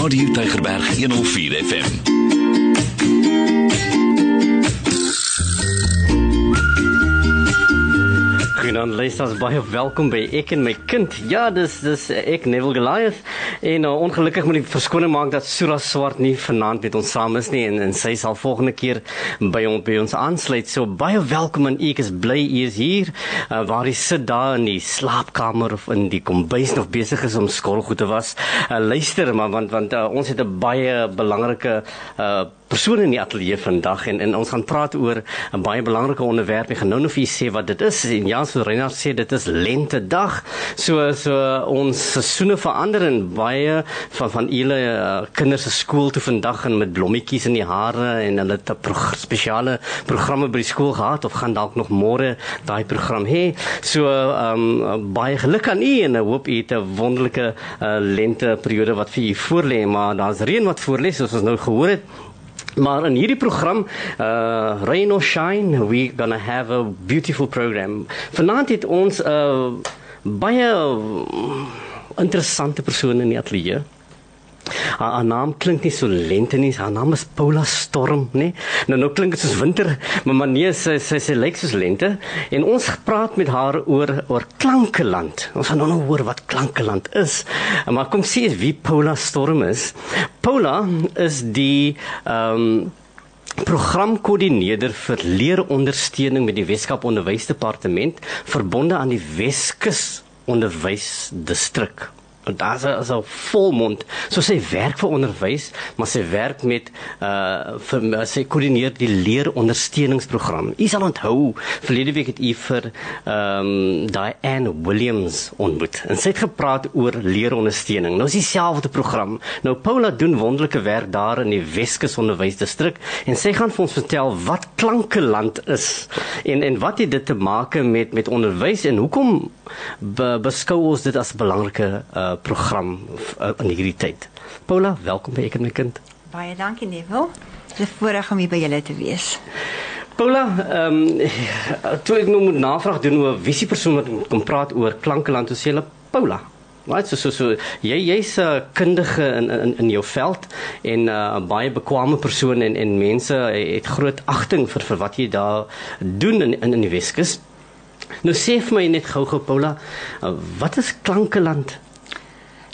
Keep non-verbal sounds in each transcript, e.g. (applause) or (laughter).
Radio Tygerberg 104 FM. Goeienaand luisters, baie welkom by Ek en my kind. Ja, dis dis ek Neville Goliath en uh, ongelukkig moet ek verskoning maak dat Sura Swart nie vanaand met ons saam is nie en en sy sal volgende keer by ons by ons aansluit. So baie welkom en ek is bly u is hier. Uh, waar jy sit daar in die slaapkamer of in die kombuis nog besig is om skoolgoed te was. Uh, luister maar want want uh, ons het 'n baie belangrike uh, persone in die ateljee vandag en en ons gaan praat oor 'n baie belangrike onderwerp. Ek gaan nou nog vir julle sê wat dit is. En ja, so Renard sê dit is lente dag. So so ons seisoene verander en baie van van julle uh, kinders se skool toe vandag en met blommetjies in die hare en hulle het 'n pro spesiale programme by die skool gehad of gaan dalk nog môre daai program hê. So ehm um, baie geluk aan u en ek hoop u het 'n wonderlike uh, lente periode wat vir u voorlê, maar daar's reën wat voorlê soos ons nou gehoor het. Maar in hierdie program, uh Rain or Shine, we gonna have a beautiful program. Vanaand het ons 'n uh, baie interessante persoon in die ateljee. Haar, haar naam klink nie so lente nie. Haar naam is Paula Storm, nê? Nou nou klink dit soos winter, maar maar nee, sy sy sy lyk soos lente. En ons praat met haar oor oor Klankeland. Ons gaan nou nou hoor wat Klankeland is. Maar kom sien wie Paula Storm is. Paula is die ehm um, programkoördineerder vir leerondersteuning met die Weskaap Onderwysdepartement verbonde aan die Weskus Onderwysdistrik en daar's as 'n volmond. So sy werk vir onderwys, maar sy werk met uh vir sy koördineer die leerondersteuningsprogram. U sal onthou, verlede week het u vir ehm um, Diane Williams ontmoet en sy het gepraat oor leerondersteuning. Nou is dieselfde program. Nou Paula doen wonderlike werk daar in die Weskus Onderwysdistrik en sy gaan vir ons vertel wat Klankeland is en en wat dit te maak met met onderwys en hoekom be, beskou ons dit as 'n belangrike uh program uh, in hierdie tyd. Paula, welkom by ek en my kind. Baie dankie Neville. Dit is 'n voorreg om hier by julle te wees. Paula, ehm um, toe ek nou moet navraag doen oor wie se persoon wat kom praat oor Klankeland, toe sê hulle Paula. Wat so so so jy jy's 'n uh, kundige in in in jou veld en 'n uh, baie bekwame persoon en en mense het groot agting vir vir wat jy daar doen in in, in die Weskus. Nou sê vir my net gou-gou Paula, uh, wat is Klankeland?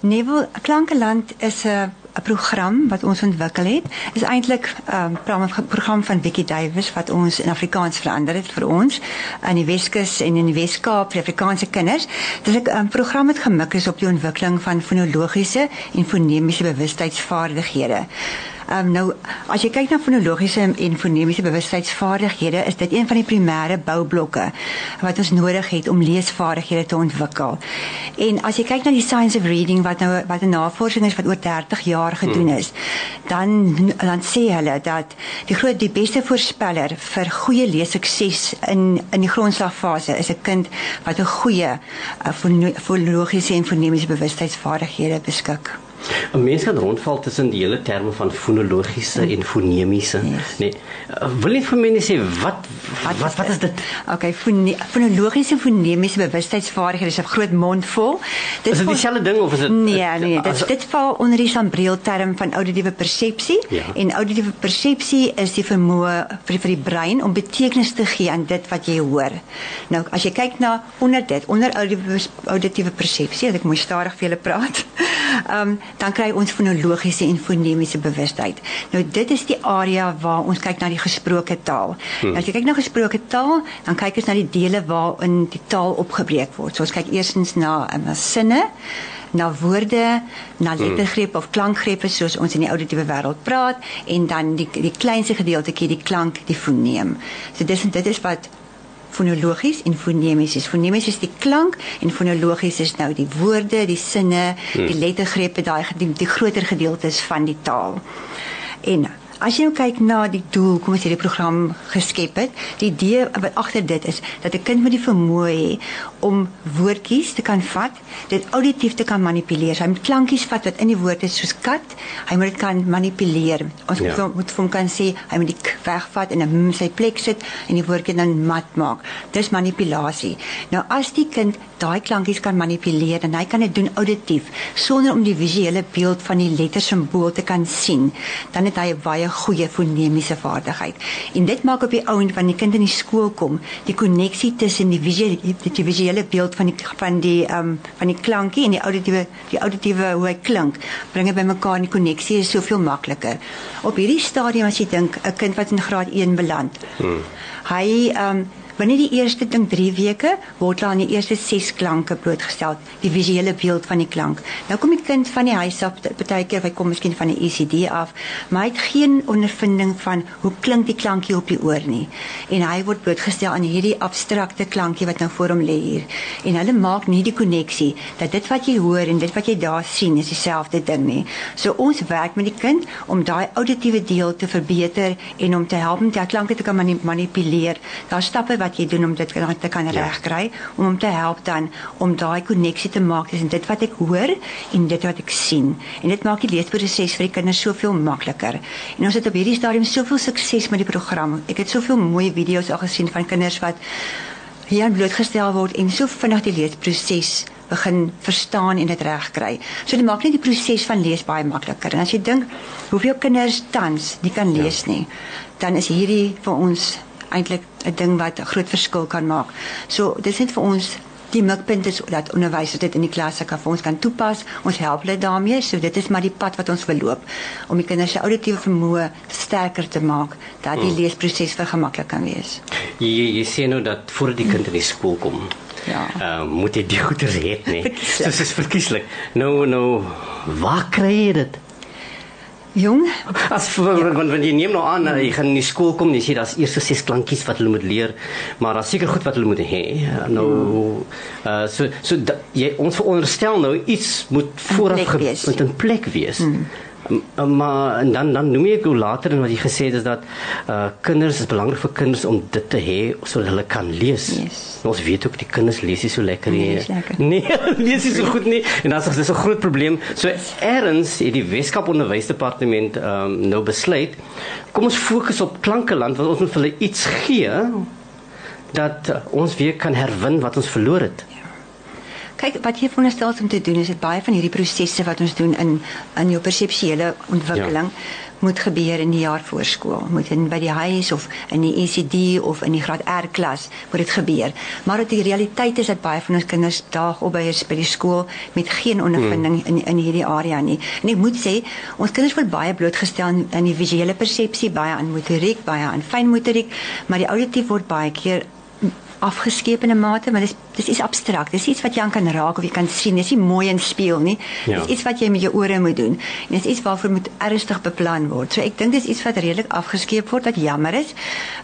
Neville Klankeland is 'n 'n program wat ons ontwikkel het. Is eintlik 'n um, program van Vicky Davies wat ons in Afrikaans verander het vir ons in die Weskus en in die Weskaap vir Afrikaanse kinders. Dit is 'n um, program wat gemik is op die ontwikkeling van fonologiese en fonemiese bewustheidsvaardighede. Um, nou as jy kyk na fonologiese en fonemiese bewustheidsvaardighede, is dit een van die primêre boublokke wat ons nodig het om leesvaardighede te ontwikkel. En as jy kyk na die science of reading wat nou wat 'n navorsing is wat oor 30 jaar gedoen is, dan dan sê hulle dat die groot die beste voorspeller vir goeie leessukses in in die grondslagfase is 'n kind wat 'n goeie uh, fonologiese en fonemiese bewustheidsvaardighede beskik. 'n Mens kan rondval tussen die hele terme van fonologiese en fonemiese, yes. nee. Wil jy vir my net sê wat wat wat, wat is dit? Okay, fonologiese en fonemiese bewustheidsvaardighede is 'n groot mond vol. Dit is dit dieselfde ding of is dit Nee, nee, nee, dit as, dit val onder die sambreel term van auditiewe persepsie ja. en auditiewe persepsie is die vermoë vir vir die brein om betekenis te gee aan dit wat jy hoor. Nou, as jy kyk na onder dit, onder auditiewe persepsie, ek moet stadig vir julle praat. Ehm um, dan kry ons fonologiese en fonemiese bewustheid. Nou dit is die area waar ons kyk na die gesproke taal. Hmm. Nou, as jy kyk na gesproke taal, dan kyk ons na die dele waarin die taal opgebreek word. So ons kyk eersins na um, sinne na woorde, na hmm. lettergrepe of klankgrepe soos ons in die auditiewe wêreld praat en dan die die kleinste gedeeltjie die klank, die foneem. So dis dit is wat fonologies en fonemies is. Fonemies is die klank en fonologies is nou die woorde, die sinne, hmm. die lettergrepe, daai die, die groter gedeeltes van die taal. En as jy nou kyk na die doel, kom ons sê die program geskep het, die idee wat agter dit is dat 'n kind moet die vermoë hê om woordjies te kan vat, dit auditief te kan manipuleer. Hy moet klankies vat wat in die woord is soos kat. Hy moet dit kan manipuleer. Ons Ja. ja. moet vir hom kan sê hy moet die k wegvat en 'n mm sy plek sit en die woordjie dan mat maak. Dis manipulasie. Nou as die kind daai klankies kan manipuleer en hy kan dit doen auditief sonder om die visuele beeld van die lettersimbool te kan sien, dan het hy 'n baie goeie fonemiese vaardigheid. En dit maak op die ouend wanneer die kind in die skool kom, die koneksie tussen die visuele die, die visuele beeld van die van die ehm um, van die klankie en die auditiewe die auditiewe hoe hy klink, bring dit bymekaar en die koneksie is soveel makliker. Op hierdie stadium as jy dink 'n kind wat in graad 1 beland. Hmm. Hy ehm um, Binne die eerste dink 3 weke word hulle aan die eerste 6 klanke blootgestel, die visuele beeld van die klank. Nou kom die kind van die huis af, baie keer hy kom miskien van die ECD af, maar hy het geen ondervinding van hoe klink die klankie op die oor nie. En hy word blootgestel aan hierdie abstrakte klankie wat nou voor hom lê hier. En hulle maak nie die koneksie dat dit wat jy hoor en dit wat jy daar sien is dieselfde ding nie. So ons werk met die kind om daai auditiewe deel te verbeter en om te help om die klanke te kan mani manipuleer. Daar stappe wat jy doen om dit kan- te kan ja. regkry om hom te help dan om daai koneksie te maak tussen dit wat ek hoor en dit wat ek sien. En dit maak die leesproses vir die kinders soveel makliker. En ons het op hierdie stadium soveel sukses met die program. Ek het soveel mooi video's al gesien van kinders wat hier blootgestel word en so vinnig die leesproses begin verstaan en dit reg kry. So dit maak net die proses van lees baie makliker. En as jy dink hoeveel kinders tans nie kan lees ja. nie, dan is hierdie vir ons eintlik 'n ding wat 'n groot verskil kan maak. So dis net vir ons die mikpunt is dat onderwysers dit in die klasse kan vir ons kan toepas. Ons help hulle daarmee. So dit is maar die pad wat ons wil loop om die kinders se auditiewe vermoë sterker te maak dat die hmm. leesproses vergemaklik kan wees. Jy jy sê nou dat voor die kind in die skool kom. Ja. Uh, moet jy die goeders hê, nee. (laughs) So dis verkieslik. Nou nou waar kry jy dit? Jong, As want want jy neem nou aan jy gaan in die skool kom en jy sê daar's eers ses klankies wat hulle moet leer, maar daar's seker goed wat hulle moet hê. Nou uh so so da, jy ons veronderstel nou iets moet vooraf wees. moet in plek wees. Hmm. Maar en dan dan noem ek hoe later en wat jy gesê het is dat uh kinders is belangrik vir kinders om dit te hê sodat hulle kan lees. Yes. Ons weet ook die kinders lees nie so lekker Nee, nie. lekker. (laughs) Nee, lees nie so goed nie en dan is dit 'n groot probleem. So eers het die Weskaap Onderwysdepartement um, nou besluit kom ons fokus op klankeland want ons moet vir hulle iets gee dat uh, ons weer kan herwin wat ons verloor het. Kyk wat jy veronderstel is om te doen is dit baie van hierdie prosesse wat ons doen in in jou perseptuele ontwikkeling ja. moet gebeur in die jaar voor skool. Moet in by die huis of in die ECD of in die graad R klas moet dit gebeur. Maar dat die realiteit is dat baie van ons kinders daag op by by die skool met geen ondervinding hmm. in in hierdie area nie. En ek moet sê, ons kinders word baie blootgestel aan, aan die visuele persepsie, baie aan motoriek, baie aan fynmotoriek, maar die auditief word baie keer afgeskeep in 'n mate, maar dis dis iets abstrakt. Dis iets wat jy aan kan raak of jy kan sien. Dis nie mooi in speel nie. Ja. Dis iets wat jy met jou ore moet doen. En dis iets waarvoor moet ernstig beplan word. So ek dink dis iets wat redelik afgeskeep word wat jammer is.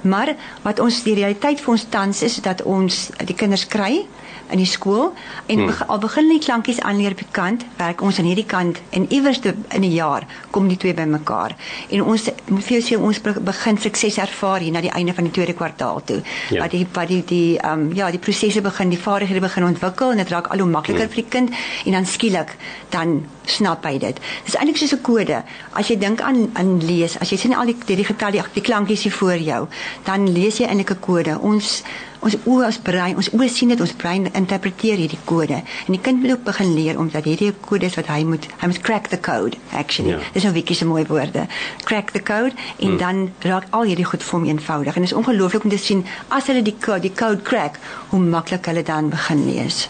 Maar wat ons die realiteit vir ons tans is dat ons die kinders kry in die skool en hmm. al begin die klankies aanleer op die kant, werk ons aan hierdie kant en iewers in die jaar kom die twee bymekaar. En ons moet vir jou sê ons begin sukses ervaar hier na die einde van die tweede kwartaal toe. Ja. Wat die wat die die ehm um, ja, die prosesse begin, die vaardighede begin ontwikkel en dit raak al hoe makliker hmm. vir die kind en dan skielik dan snap hy dit. Dis eintlik soos 'n kode. As jy dink aan aan lees, as jy sien al die die, die getal die, die klankies hier voor jou, dan lees jy eintlik 'n kode. Ons ons oë as brein, ons oë sien dit, ons brein interpreteer hierdie kode. En die kind moet ook begin leer omdat hierdie kode is wat hy moet hy moet crack the code actually. Ja. Dis nou wiekie se mooi woorde. Crack the code en hmm. dan raak al hierdie goed vir hom eenvoudig. En dit is ongelooflik om te sien as hulle die code, die code crack, hoe maklik hulle dan begin lees.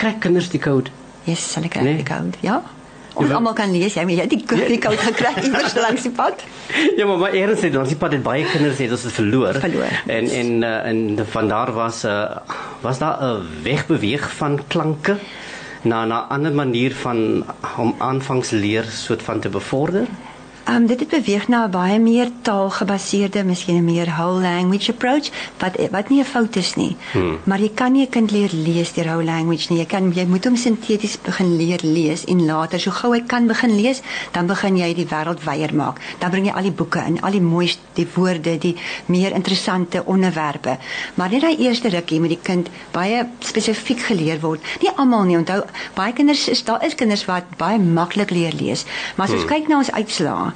Kry kinders die code. Yes, hulle kry Nee. nee. die code. Ja. Ons almal kan lees, jy weet jy die die code gekry iewers langs die pad. Ja, maar maar eers het ons die pad het baie kinders het ons het verloor. Verloor, En en uh, en van daar was uh, was daar 'n wegbeweeg van klanke na na 'n ander manier van om aanvangsleer soort van te bevorder. Um, dit het beweeg na 'n baie meer taalgebaseerde, miskien 'n meer whole language approach wat wat nie 'n fout is nie. Hmm. Maar jy kan nie 'n kind leer lees deur whole language nie. Jy kan jy moet hom sinteties begin leer lees en later so gou hy kan begin lees, dan begin jy die wêreld wyer maak. Dan bring jy al die boeke in, al die mooi die woorde, die meer interessante onderwerpe. Maar net daai eerste rukkie met die kind baie spesifiek geleer word. Nie almal nie. Onthou, baie kinders is daar is kinders wat baie maklik leer lees. Maar as ons hmm. kyk na ons uitslae,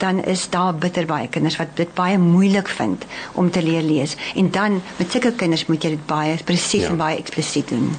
dan is daar bitter baie kinders wat dit baie moeilik vind om te leer lees. En dan met sulke kinders moet jy dit baie presies ja. en baie eksplisiet doen.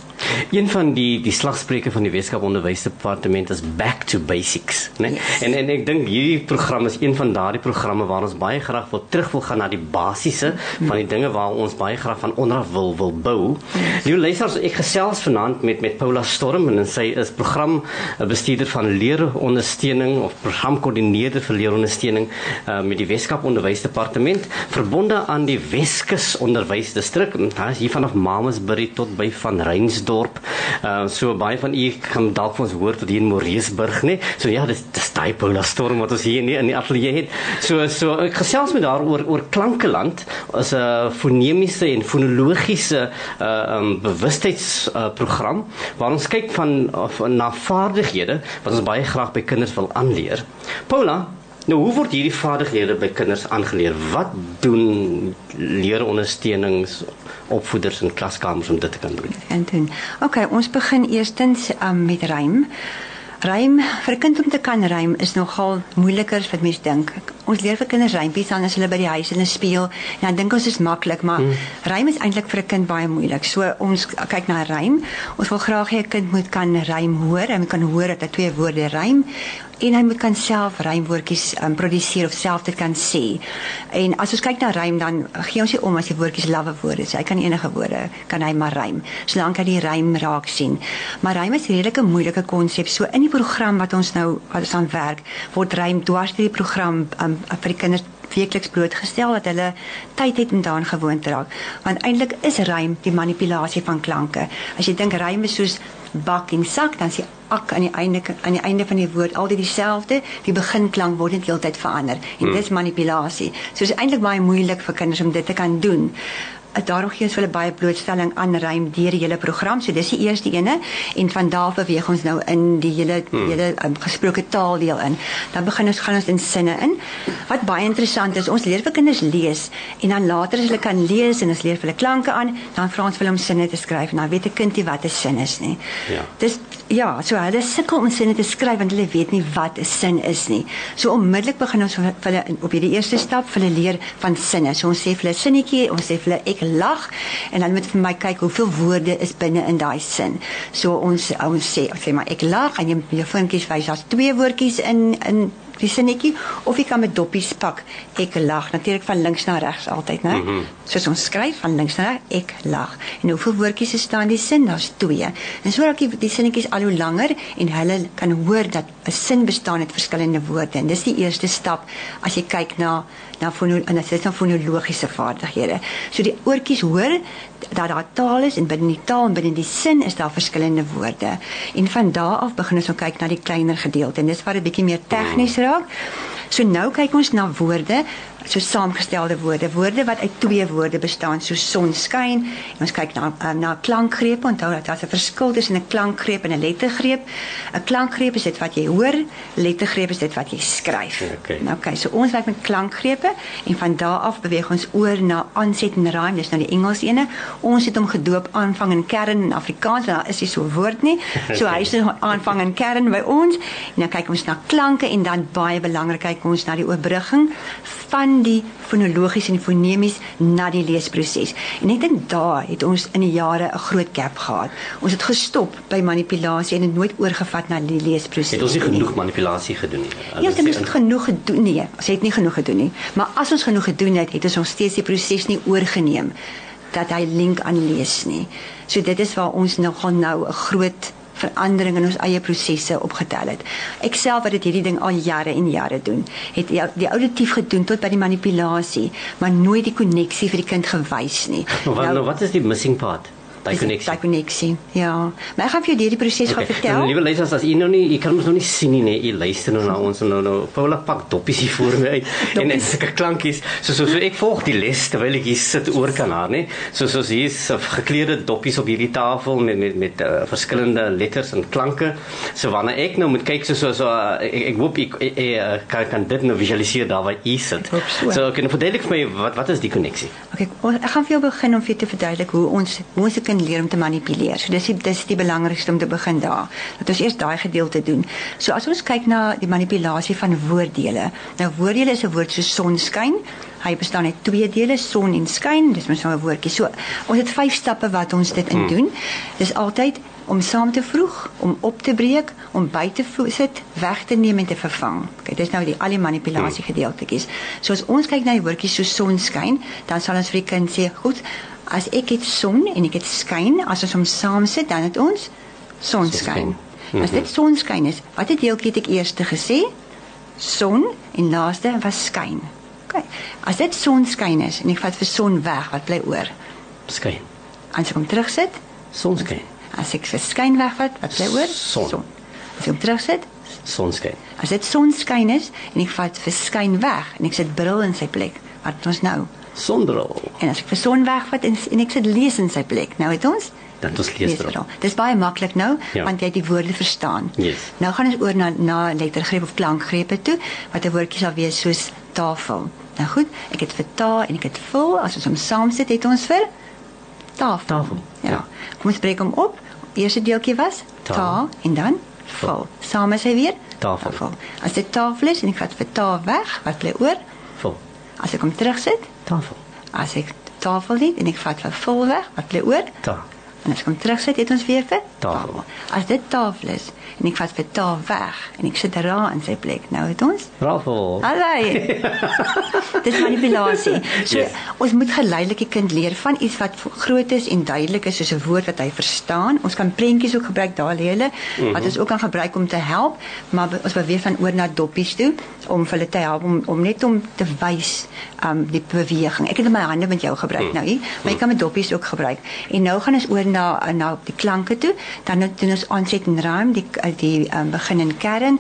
Een van die die slagspreuke van die Weskaap Onderwysdepartement is back to basics, né? Nee? Yes. En en ek dink hierdie program is een van daardie programme waar ons baie graag wil terug wil gaan na die basiese mm. van die dinge waar ons baie graag van onderaf wil wil bou. Yes. Nou luisters, ek gesels vanaand met met Paula Storm en sy is programbestuurder van leerondersteuning of programkoördineerder vir leerondersteuning uh, met die Weskaap Onderwysdepartement verbonde aan die Weskus Onderwysdistrik. Daar is hier vanaf Mamasbury tot by Van Reinsdorp dorp. Uh so baie van u kan dalk ons hoor tot hier in Moreesburg, nê? So ja, dis dis daai Paula storm wat ons hier nie in die ateljee het. So so ek gesels met haar oor oor klankeland as 'n fonemiese en fonologiese uh um bewustheids uh, waar ons kyk van, van na vaardighede wat ons baie graag by kinders wil aanleer. Paula, Nou hoe word hierdie vaardighede by kinders aangeleer? Wat doen leerondersteunings opvoeders in klaskamers om dit te kan doen? En doen. OK, ons begin eerstens um, met rym. Rym vir 'n kind om te kan rym is nogal moeiliker as wat mense dink. Ons leer vir kinders rympies dan as hulle by die huis hulle speel. En dan dink ons dit is maklik, maar hmm. rym is eintlik vir 'n kind baie moeilik. So ons kyk na rym. Ons wil graag hê 'n kind moet kan rym hoor. Hy moet kan hoor dat hy twee woorde rym en hy moet kan self rymwoordjies um, produseer of self dit kan sê. En as ons kyk na rym dan gee ons nie om as die woordjies lawwe woorde is. Hy kan enige woorde kan hy maar rym. Solank hy die rym raak sien. Maar rym is 'n redelike moeilike konsep. So in die program wat ons nou wat ons aan werk, word rym dwars deur die program um, vir die kinders weekliks blootgestel dat hulle tyd het om daaraan gewoond te raak. Want eintlik is rym die manipulasie van klanke. As jy dink rym is soos bak en sak dan sien ak aan die einde aan die einde van die woord altyd dieselfde die beginklank word net heeltyd verander en hmm. dit is manipulasie so is eintlik baie moeilik vir kinders om dit te kan doen daarom gee ons hulle baie blootstelling aan rym deur die hele program. So dis die eerste ene en van daar beweeg ons nou in die hele hmm. hele um, gesproke taal deel in. Dan begin ons gaan ons in sinne in. Wat baie interessant is, ons leer vir kinders lees en dan later as hulle kan lees en ons leer vir hulle klanke aan, dan vra ons vir hulle om sinne te skryf. Nou weet 'n kind nie wat 'n sin is nie. Ja. Dis ja, so hulle sukkel om sinne te skryf want hulle weet nie wat 'n sin is nie. So onmiddellik begin ons vir hulle op hierdie eerste stap vir hulle leer van sinne. So ons sê vir hulle sinnetjie, ons sê vir hulle ek lag en dan moet vir my kyk hoeveel woorde is binne in daai sin. So ons ons sê sê maar ek lag en jy jou voetjies wys as twee woordjies in in die sinnetjie of jy kan met doppies pak. Ek lag natuurlik van links na regs altyd, né? Mm -hmm. Soos ons skryf van links na regs, ek lag. En hoeveel woordjies is daar in die sin? Daar's 2. En so raak die, die sinnetjies al hoe langer en hulle kan hoor dat 'n sin bestaan uit verskillende woorde. En dis die eerste stap as jy kyk na na fono en dit is nou fonologiese vaardighede. So die oortjies hoor dat daar taal is en binne die taal en binne die sin is daar verskillende woorde. En van daardie af begin ons om kyk na die kleiner gedeelte en dis waar dit bietjie meer tegnies raak. So nou kyk ons na woorde so saamgestelde woorde, woorde wat uit twee woorde bestaan, so son skyn. Ons kyk na um, na klankgrepe. Onthou dat daar 'n verskil tussen 'n klankgreep en 'n lettergreep. 'n Klankgreep is dit wat jy hoor, lettergreep is dit wat jy skryf. Okay. Nou okay, so ons werk met klankgrepe en van daar af beweeg ons oor na aanset en rhyme, dis nou die Engels ene. Ons het hom gedoop aanvang en kern in Afrikaans, daar is nie so 'n woord nie. So hy is (laughs) aanvang en kern by ons. En dan kyk ons na klanke en dan baie belangrik kyk ons na die oorbrugging van die fonologies en fonemies na die leesproses. En ek dink daar het ons in die jare 'n groot gap gehad. Ons het gestop by manipulasie en het nooit oorgevat na die leesproses. Het ons nie genoeg manipulasie gedoen nie. Ja, ons het nie genoeg gedoen nie. Ons het nie genoeg gedoen nie. Maar as ons genoeg gedoen het, het ons nog steeds die proses nie oorgeneem dat hy link aan lees nie. So dit is waar ons nogal nou 'n groot verandering in ons eie prosesse opgetel het. Ek self wat dit hierdie ding al jare en jare doen, het die, die auditief gedoen tot by die manipulasie, maar nooit die koneksie vir die kind gewys nie. (laughs) Wat, nou, nou wat is die missing part? Daai koneksie. Daai koneksie. Ja. Maar ek gaan vir jou hierdie proses okay. gaan vertel. Nou, liewe luisters, as u nou nie, u kan ons nog nie sien nie, nee, u luister nou na ons nou nou Paula pak doppies hier voor my uit (laughs) en en sulke klankies. So so so ek volg die les terwyl ek hier sit oor kan haar, nê. So so hier is uh, gekleurde doppies op hierdie tafel met met met uh, verskillende letters en klanke. So wanneer ek nou moet kyk so so so uh, ek, ek hoop ek, ek, ek kan kan dit nou visualiseer daar waar u sit. So, so kan jy verduidelik vir my wat wat is die koneksie? Okay, ek gaan vir jou begin om vir te verduidelik hoe ons hoe ons kan leer om te manipuleer. So dis die, dis die belangrikste om te begin daar. Dat ons eers daai gedeelte doen. So as ons kyk na die manipulasie van woorddele. Nou woorddele is 'n woord so sonskyn. Hy bestaan uit twee dele, son en skyn. Dis mos nou 'n woordjie. So ons het vyf stappe wat ons dit in doen. Dis altyd om saam te vroeg, om op te breek, om by te sit, weg te neem en te vervang. Kyk, dis nou die al die manipulasie gedeeltetjies. So as ons kyk na die woordjies so sonskyn, dan sal ons vir die kind sê, "Goed, as ek het son en ek het skyn, as ons hom saam sit, dan het ons sonskyn." As dit sonskyn is, watter deeltjie het ek eers gesê? Son en laaste was skyn. OK. As dit sonskyn is en ek vat vir son weg, wat bly oor? Skyn. As ek hom terugsit, Sonskyn. as ek vir skyn wegvat, wat bly oor? Son. As ek hom terugsit, Sonskyn. as dit sonskyn is en ek vat vir skyn weg en ek sit bril in sy plek, wat het ons nou? Sonbril. En as ek vir son wegvat en, en ek sit lees in sy plek, nou het ons Dan ons lees dit. Dis baie maklik nou Ja. want jy het die woorde verstaan. Yes. Nou gaan ons oor na na lettergreep of klankgrepe toe wat 'n woordjie sal wees soos tafel. Nou goed, ek het vir ta en ek het vul, as ons hom saam sit het ons vir tafel. Tafel, Ja. ja. Kom ons breek hom op. Eerste deeltjie was Ta. ta en dan vul. Saam is hy weer Tafel. As dit tafel is en ek vat vir ta weg, wat bly oor? Vol. As ek hom terugsit, Tafel. as ek tafel het en ek vat vir vul weg, wat bly oor? Ta. En as ek hom terugsit, het ons weer vir Tafel. As dit tafel is en ek vat vir ta weg en ek sit ra in sy plek, nou het ons Rafel. Allei. (laughs) Dis manipulasie. So Yes. ons moet geleidelik die kind leer van iets wat groot is en duidelik is soos 'n woord wat hy verstaan. Ons kan prentjies ook gebruik daar lê hulle wat ons ook kan gebruik om te help, maar ons beweeg van oor na doppies toe om hulle te help om om net om te wys um die beweging. Ek het my hande met jou gebruik nou hier, maar jy kan met doppies ook gebruik. En nou gaan ons oor na na die klanke toe. Dan doen ons aanset en ruim die die um, begin en kern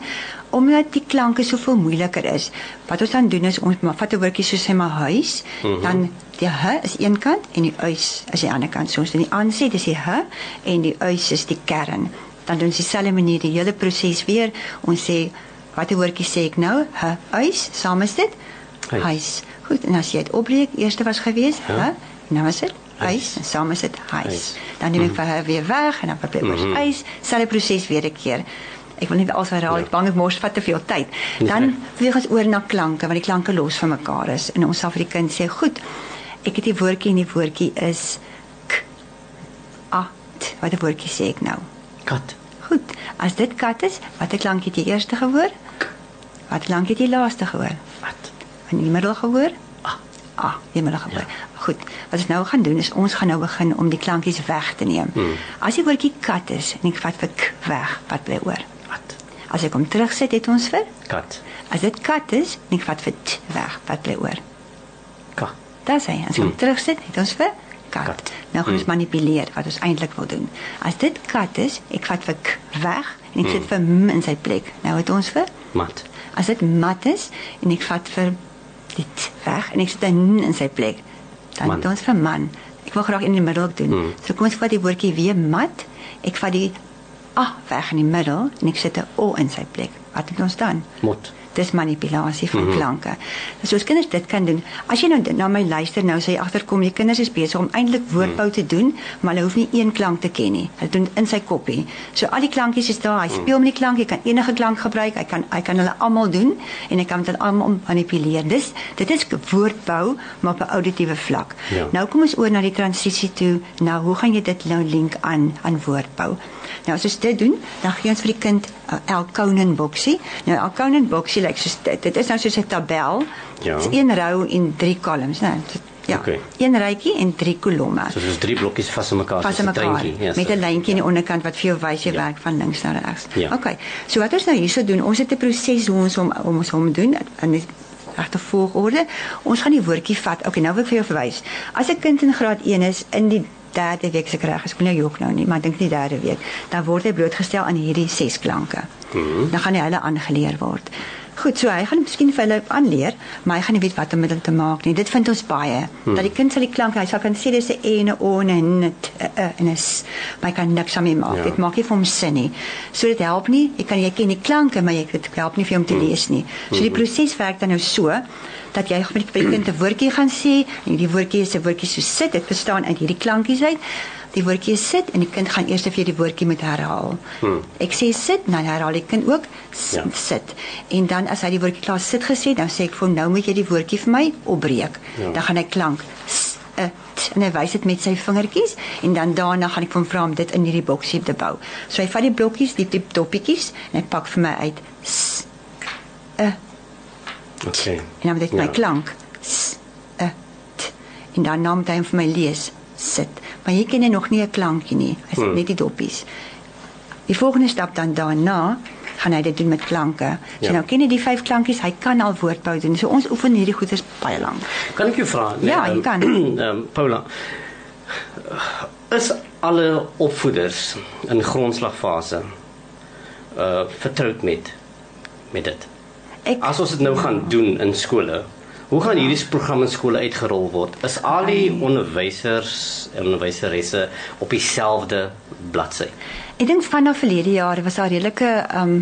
omdat die klanke soveel moeiliker is. Wat ons dan doen is ons vat 'n woordjie soos sê maar huis, mm -hmm. dan die h is een kant en die uis is die ander kant. So ons doen die aanset is die h en die uis is die kern. Dan doen ons dieselfde manier die hele proses weer. Ons sê watter woordjie sê ek nou? H uis, saam is dit huis. Goed, en as jy dit opbreek, eerste was gewees, Ja. h, nou is dit Huis. huis en saam is dit huis. Huis. Dan neem ek vir haar weer weg en dan wat bly oor huis, selfe proses weer 'n keer. Ek wil net alles herhaal, ek bang ek mors vat te veel tyd. Dis Dan reg. beweeg ons oor na klanke, want die klanke los van mekaar is en ons sal vir die kind sê, "Goed, ek het die woordjie en die woordjie is k a t. Wat 'n woordjie sê ek nou?" Kat. Goed. As dit kat is, watter klank het jy eers gehoor? Wat klank het jy laaste gehoor? Wat? In die middel gehoor? Ah, die middel gehoor. Goed. Wat ons nou gaan doen is ons gaan nou begin om die klankies weg te neem. Hmm. As die woordjie kat is en ek vat vir k weg, wat bly oor? Wat? As ek hom terugsit, het ons vir Kat. As dit kat is en ek vat vir t weg, wat bly oor? Ka. Dis hy. As ek hom terugsit, het ons vir kat. Kat. Nou gaan ons manipuleer wat ons eintlik wil doen. As dit kat is, ek vat vir k weg en ek sit vir m in sy plek. Nou het ons vir Mat. As dit mat is en ek vat vir dit weg en ek sit 'n n in sy plek, dan Man. het ons vir man. Ek wil graag in die middel doen. Hmm. So kom ons vat die woordjie weer mat. Ek vat die a weg in die middel en ek sit 'n o in sy plek. Wat het ons dan? Mot. Dis manipulasie van mm Mhm. -hmm. klanke. So as kinders dit kan doen. As jy nou na my luister nou sê agterkom jy kinders is besig om eintlik woordbou te doen, maar hulle hoef nie een klank te ken nie. Hulle doen dit in sy koppie. So al die klankies is daar. Hy speel met die klank, jy kan enige klank gebruik. Hy kan hy kan hulle almal doen en hy kan dit almal manipuleer. Dis dit is woordbou maar op 'n auditiewe vlak. Ja. Nou kom ons oor na die transisie toe. Nou hoe gaan jy dit nou link aan aan woordbou? Nou as ons dit doen, dan gee ons vir die kind 'n El Conan boksie. Nou El Conan boksie lyk soos dit, dit is nou soos 'n tabel. Ja. Dis een rou en drie columns, né? Dit- Ja. Oké. Een rytjie en drie kolomme. So soos drie blokkies vas in mekaar. Vas in soos 'n mekaar treintjie. Ja, met. 'n lyntjie aan die onderkant wat vir jou wys jy Ja. werk van links na regs. Ja. Okay. So wat ons nou hierso doen, ons het 'n proses hoe ons hom hoe ons hom doen in die regte volgorde. Ons gaan die woordjie vat. Okay, nou wil ek vir jou verwys. As 'n kind in graad 1 is in die derde week se reg is. Ek wil nou jok nou nie, maar ek dink nie derde week. Dan word hy blootgestel aan hierdie ses klanke. Hmm. Dan gaan hy hulle aangeleer word. Goed, so hy gaan miskien vir hulle aanleer, maar hy gaan nie weet wat om met hulle te maak nie. Dit vind ons baie. Hmm. Dat die kind sal die klanke, hy sal kan sê dis 'n e en 'n o en 'n en 'n maar hy kan niks aan mee maak. Ja. Dit maak nie vir hom sin nie. So dit help nie. Jy kan jy ken die klanke, maar jy dit help nie vir hom te hmm. lees nie. So die proses werk dan nou so dat jy met die kind 'n woordjie gaan sê en hierdie woordjie is 'n woordjie so sit. Dit bestaan uit hierdie klankies uit die woordjie sit en die kind gaan eers vir die woordjie moet herhaal. Hmm. Ek sê sit, dan herhaal die kind ook ja. sit. En dan as hy die woordjie klaar sit gesê, dan sê ek vir hom nou moet jy die woordjie vir my opbreek. Ja. Dan gaan hy klank s, a, t, en hy wys dit met sy vingertjies en dan daarna gaan ek hom vra om dit in hierdie boksie te bou. So hy vat die blokkies, die tip toppietjies en hy pak vir my uit s, a, Okay. En dan moet dit ja. my klank s, a, t, en dan naam hy vir my lees sit maar jy ken nog nie 'n klankie nie. Hy sê hmm. net die doppies. Die volgende stap dan daarna gaan hy dit doen met klanke. So ja. nou ken jy die vyf klankies, hy kan al woordbou doen. So ons oefen hierdie goeders baie lank. Kan ek jou vra? Nee, ja, jy um, kan. (clears throat) Ehm um, Paula is alle opvoeders in grondslagfase uh vertroud met met dit. Ek As ons dit nou gaan doen in skole, Hoe gaan hierdie programme in skole uitgerol word? Is al die onderwysers en onderwyseresse op dieselfde bladsy? Ek dink vanaf verlede jaar was daar redelike um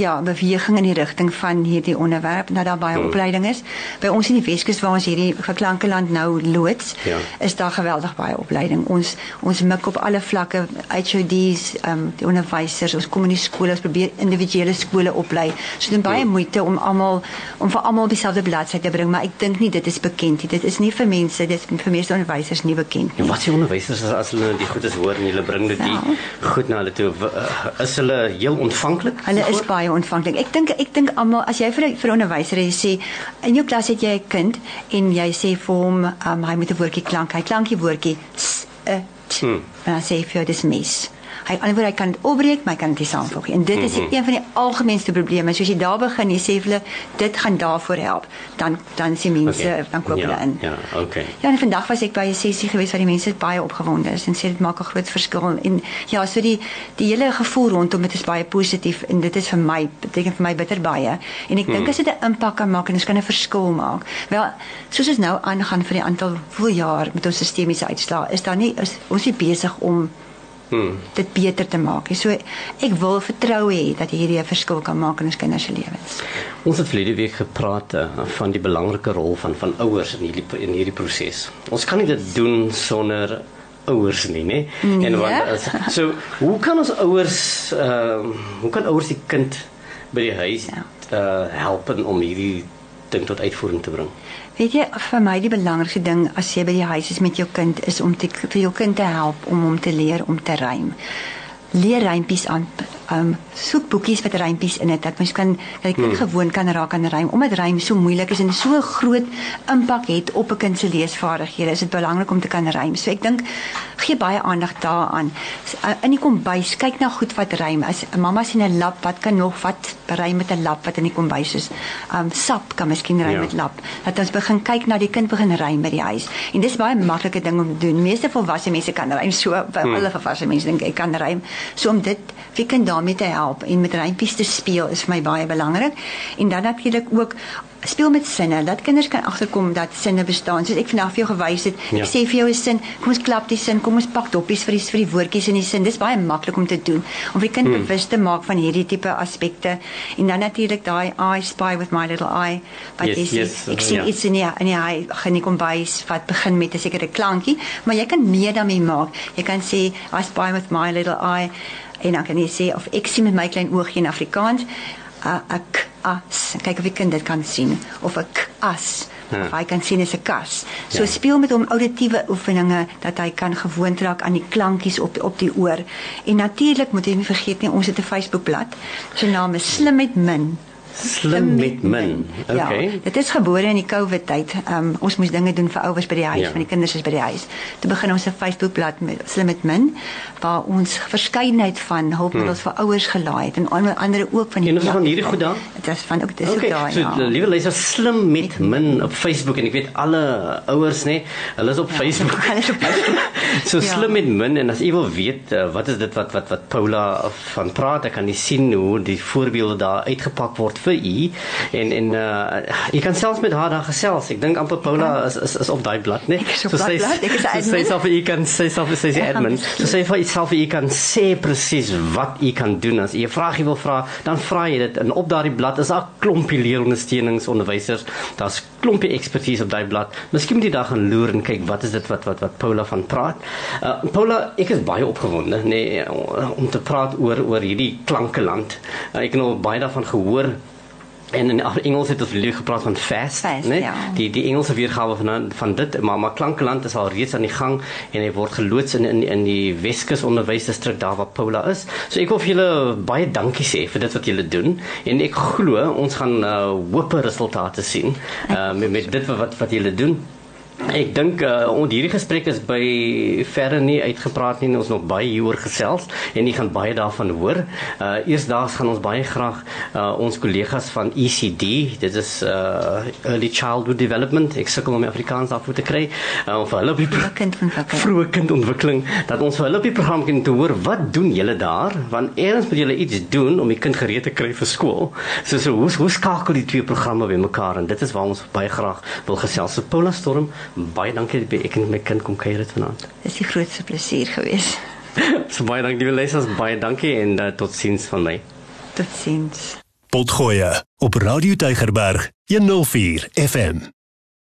ja, beweging in die rigting van hierdie onderwerp dat daar baie hmm. opleiding is. By ons in die Weskus waar ons hierdie geklankeland nou loods, ja. is daar geweldig baie opleiding. Ons ons mik op alle vlakke, HOD's, ehm um, die onderwysers, ons kom in die skole, ons probeer individuele skole oplei. So dit is baie hmm. moeite om almal om vir almal dieselfde bladsy te bring, maar ek dink nie dit is bekend nie. Dit is nie vir mense, dit is vir meeste onderwysers nie bekend nie. En wat se onderwysers as, as hulle die goedes hoor en hulle bring dit die ja. goed na hulle toe, is hulle heel ontvanklik? Hulle is baie ontvanklik. Ek dink ek dink almal as jy vir vir 'n onderwyser sê in jou klas het jy 'n kind en jy sê vir hom um, hy moet 'n woordjie klank. Hy klankie woordjie s, e, t. Hmm. En dan sê jy vir dis mis hy antwoord hy kan dit opbreek, maar hy kan dit saamvoeg. En dit is mm -hmm. een van die algemeenste probleme. Soos jy daar begin, jy sê vir hulle dit gaan daarvoor help. Dan dan sien mense okay. dan koop hulle ja, in. Ja, okay. Ja, en vandag was ek by 'n sessie gewees waar die mense baie opgewonde is en sê dit maak 'n groot verskil. En ja, so die die hele gevoel rondom dit is baie positief en dit is vir my beteken vir my bitter baie. En ek dink hmm. as dit 'n impak kan maak en dit kan 'n verskil maak. Wel, soos ons nou aangaan vir die aantal hoeveel jaar met ons sistemiese uitslae, is daar nie is, ons is besig om hmm. dit beter te maak. So ek wil vertrou hê dat hierdie 'n verskil kan maak in ons kinders se lewens. Ons het verlede week gepraat uh, van die belangrike rol van van ouers in hierdie in hierdie proses. Ons kan nie dit doen sonder ouers nie, nê? Nee. En wat so hoe kan ons ouers ehm uh, hoe kan ouers die kind by die huis uh help om hierdie ding tot uitvoering te bring? Weet jy, vir my die belangrikste ding as jy by die huis is met jou kind is om te, vir jou kind te help om hom te leer om te rym. Leer rympies aan um soek boekies wat rympies in het dat mens kan dat jy kind hmm. gewoon kan raak aan rym omdat rym so moeilik is en so groot impak het op 'n kind se leesvaardighede is dit belangrik om te kan rym so ek dink gee baie aandag daaraan. Uh, in die kombuis kyk na goed wat rym as 'n mamma sien 'n lap wat kan nog wat rym met 'n lap wat in die kombuis is? Um sap kan miskien rym ja. met lap. Dat ons begin kyk na die kind begin rym by die huis. En dis baie maklike ding om te doen. Meeste volwasse mense kan rym so hmm. alle volwasse mense dink ek kan rym so om dit vir kind daarmee te help en met rympies te speel is vir my baie belangrik. En dan natuurlik ook speel met sinne. Dat kinders kan agterkom dat sinne bestaan. Soos ek vandag vir jou gewys het, ja. ek sê vir jou 'n sin, kom ons klap die sin, kom ons pak doppies vir die vir die woordjies in die sin. Dis baie maklik om te doen om die kind hmm. bewus te maak van hierdie tipe aspekte. En dan natuurlik daai I spy with my little eye. Wat yes, is yes, ek sien iets in die in die eye gaan nie kom bys wat begin met 'n sekere klankie, maar jy kan meer daarmee maak. Jy kan sê I spy with my little eye en dan kan jy sê of ek sien met my klein oogie in Afrikaans 'n ek as kyk of jy kind dit kan sien of 'n as ja. of hy kan sien is 'n kas. So ja. speel met hom auditiewe oefeninge dat hy kan gewoond raak aan die klankies op op die oor. En natuurlik moet jy nie vergeet nie ons het 'n Facebookblad. Sy naam is Slim met Min slim met min. Okay. Ja, dit is gebore in die COVID tyd. Um, ons moes dinge doen vir ouers by die huis, ja. van die kinders is by die huis. Toe begin ons 'n Facebook bladsy met slim met min waar ons verskeidenheid van hulpmiddels hmm. vir ouers gelaai het en ander ook van die En ons van hierdie goed daar. Dit is van ook dis okay. ook daar. So ja. liewe luister slim met min op Facebook en ek weet alle ouers nê, hulle is op ja. Facebook. (laughs) (laughs) so Ja. slim met min en as u wil weet uh, wat is dit wat wat wat Paula van praat, ek kan nie sien hoe die voorbeelde daar uitgepak word vir u en en uh, jy kan selfs met haar daar gesels. Ek dink amper Paula is is, is op daai blad, né? Ek is op daai blad, ek is 'n so sy admin. sal vir u kan sy sal vir sy Ek gaan admin. So sy vir self vir u kan sê presies wat u kan doen as u 'n vraagie wil vra, dan vra jy dit en op daardie blad is daar klompie leerondersteuningsonderwysers. Daar's klompie ekspertise op daai blad. Miskien moet jy daar gaan loer en kyk wat is dit wat wat wat Paula van praat. Uh Paula, ek is baie opgewonde nê nee, om te praat oor oor hierdie klankeland. Uh, ek het nou baie daarvan gehoor En in Engels het ons weer gepraat van fast, Fast, né? ja. Die die Engelse weergawe van van dit, maar maar Klankeland is al reeds aan die gang en hy word geloods in in in die Weskus onderwysdistrik daar waar Paula is. So ek wil vir julle baie dankie sê vir dit wat julle doen en ek glo ons gaan uh, hoop resultate sien uh, met met dit wat wat julle doen. Ek dink uh, ons hierdie gesprek is by verre nie uitgepraat nie. Ons nog baie hieroor gesels en jy gaan baie daarvan hoor. Uh eersdaags gaan ons baie graag uh, ons kollegas van ECD, dit is uh Early Childhood Development, ek sukkel om Afrikaans daarvoor te kry, uh, of hulle op die Vroeë kindontwikkeling. vroeë kindontwikkeling dat ons vir hulle op die program kan te hoor wat doen julle daar want eers moet julle iets doen om die kind gereed te kry vir skool. So so hoe hoe skakel die twee programme bymekaar en dit is waar ons baie graag wil gesels. So Paula Storm, baie dankie dat ek en my kind kom kuier het vanaand. Dis die grootste plesier gewees. (laughs) So baie dankie liewe luisters, baie dankie en uh, totsiens van my. Totsiens. Potgoe op Radio Tygerberg 104 FM.